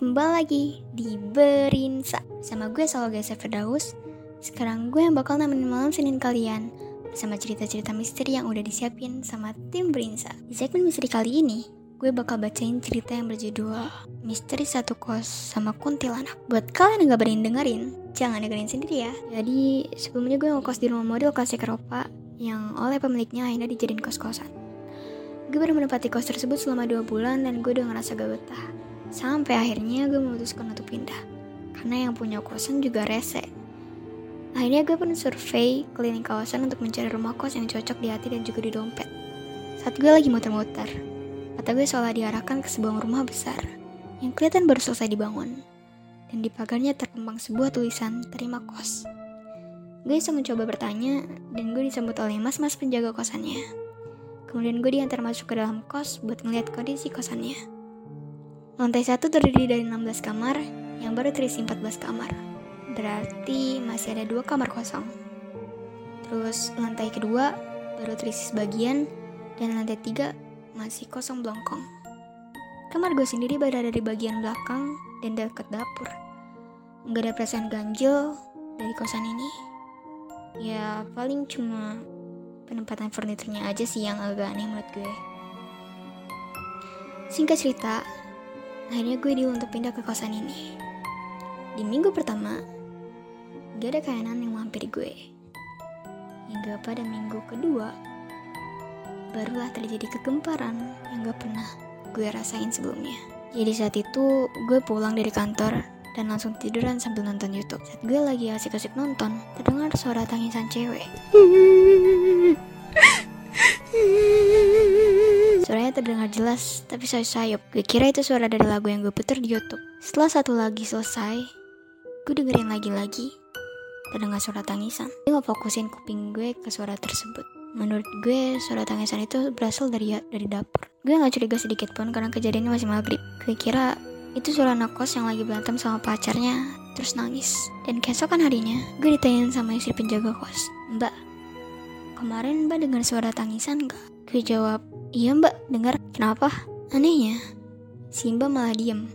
kembali lagi di Berinsa. Sama gue selalu guys Firdaus Sekarang gue yang bakal nemenin malam Senin kalian Bersama cerita-cerita misteri yang udah disiapin sama tim Berinsa. Di segmen misteri kali ini Gue bakal bacain cerita yang berjudul Misteri Satu Kos sama Kuntilanak. Buat kalian yang gak berani dengerin Jangan dengerin sendiri ya. Jadi sebelumnya gue ngekos di rumah model kelas Eropa Yang oleh pemiliknya akhirnya dijadiin kos-kosan. Gue baru menempati kos tersebut selama dua bulan dan gue udah ngerasa gak betah. Sampai akhirnya gue memutuskan untuk pindah. Karena yang punya kosan juga rese. Akhirnya gue pun survei keliling kawasan untuk mencari rumah kos yang cocok di hati dan juga di dompet. Saat gue lagi muter-muter, mata gue seolah diarahkan ke sebuah rumah besar yang kelihatan baru selesai dibangun. Dan di pagarnya terkembang sebuah tulisan terima kos. Gue iseng mencoba bertanya dan gue disambut oleh mas-mas penjaga kosannya. Kemudian gue diantar masuk ke dalam kos buat ngeliat kondisi kosannya. Lantai satu terdiri dari 16 kamar, yang baru terisi 14 kamar. Berarti masih ada dua kamar kosong. Terus lantai kedua baru terisi sebagian, dan lantai tiga masih kosong belongkong. Kamar gue sendiri berada di bagian belakang dan dekat dapur. Nggak ada perasaan ganjil dari kosan ini. Ya paling cuma penempatan furniturnya aja sih yang agak aneh menurut gue. Singkat cerita, akhirnya gue deal untuk pindah ke kosan ini. Di minggu pertama, gak ada kayanan yang mampir gue. Hingga pada minggu kedua, barulah terjadi kegemparan yang gak pernah gue rasain sebelumnya. Jadi saat itu, gue pulang dari kantor dan langsung tiduran sambil nonton YouTube. Saat gue lagi asik-asik nonton, terdengar suara tangisan cewek. Suaranya terdengar jelas, tapi sayup-sayup. Gue kira itu suara dari lagu yang gue putar di YouTube. Setelah satu lagi selesai, gue dengerin lagi-lagi. Terdengar suara tangisan. Gue fokusin kuping gue ke suara tersebut. Menurut gue, suara tangisan itu berasal dari dari dapur. Gue gak curiga sedikit pun karena kejadiannya masih maghrib. Gue kira itu suara anak kos yang lagi berantem sama pacarnya, terus nangis. Dan keesokan harinya, gue ditanyain sama istri penjaga kos. Mbak, kemarin mbak dengar suara tangisan gak? Gue jawab, iya mbak, dengar. Kenapa? Anehnya, si mbak malah diem.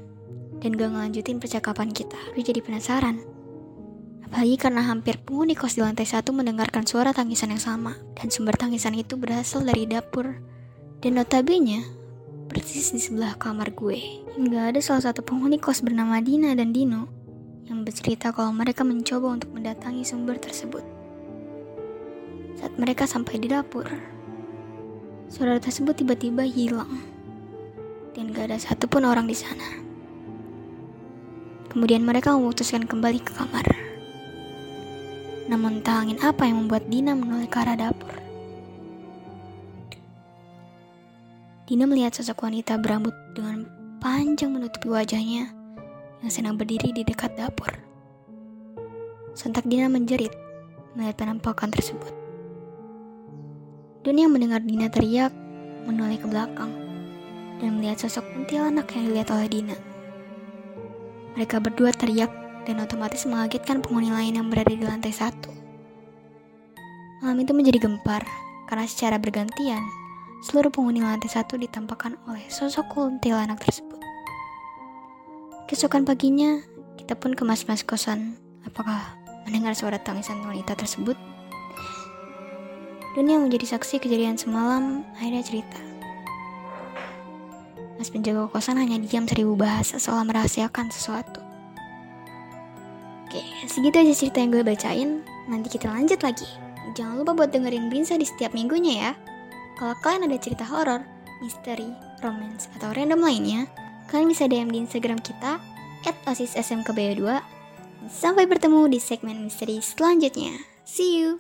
Dan gak ngelanjutin percakapan kita. Gue jadi penasaran. Apalagi karena hampir penghuni kos di lantai satu mendengarkan suara tangisan yang sama. Dan sumber tangisan itu berasal dari dapur. Dan notabene, persis di sebelah kamar gue. Hingga ada salah satu penghuni kos bernama Dina dan Dino yang bercerita kalau mereka mencoba untuk mendatangi sumber tersebut. Saat mereka sampai di dapur, suara tersebut tiba-tiba hilang dan gak ada satupun orang di sana. Kemudian mereka memutuskan kembali ke kamar. Namun tak angin apa yang membuat Dina menoleh ke arah dapur. Dina melihat sosok wanita berambut dengan panjang menutupi wajahnya yang sedang berdiri di dekat dapur. Sontak Dina menjerit melihat penampakan tersebut. Dunia mendengar Dina teriak, menoleh ke belakang, dan melihat sosok kuntilanak yang dilihat oleh Dina. Mereka berdua teriak dan otomatis mengagetkan penghuni lain yang berada di lantai satu. Malam itu menjadi gempar karena secara bergantian seluruh penghuni lantai satu ditampakkan oleh sosok kuntilanak tersebut. Keesokan paginya, kita pun ke mas-mas kosan. Apakah mendengar suara tangisan wanita tersebut? Dunia menjadi saksi kejadian semalam, akhirnya cerita. Mas penjaga kosan hanya diam seribu bahasa seolah merahasiakan sesuatu. Oke, segitu aja cerita yang gue bacain. Nanti kita lanjut lagi. Jangan lupa buat dengerin Brinsa di setiap minggunya ya. Kalau kalian ada cerita horor, misteri, romance, atau random lainnya, kalian bisa DM di Instagram kita at osissmkb2. Sampai bertemu di segmen misteri selanjutnya. See you!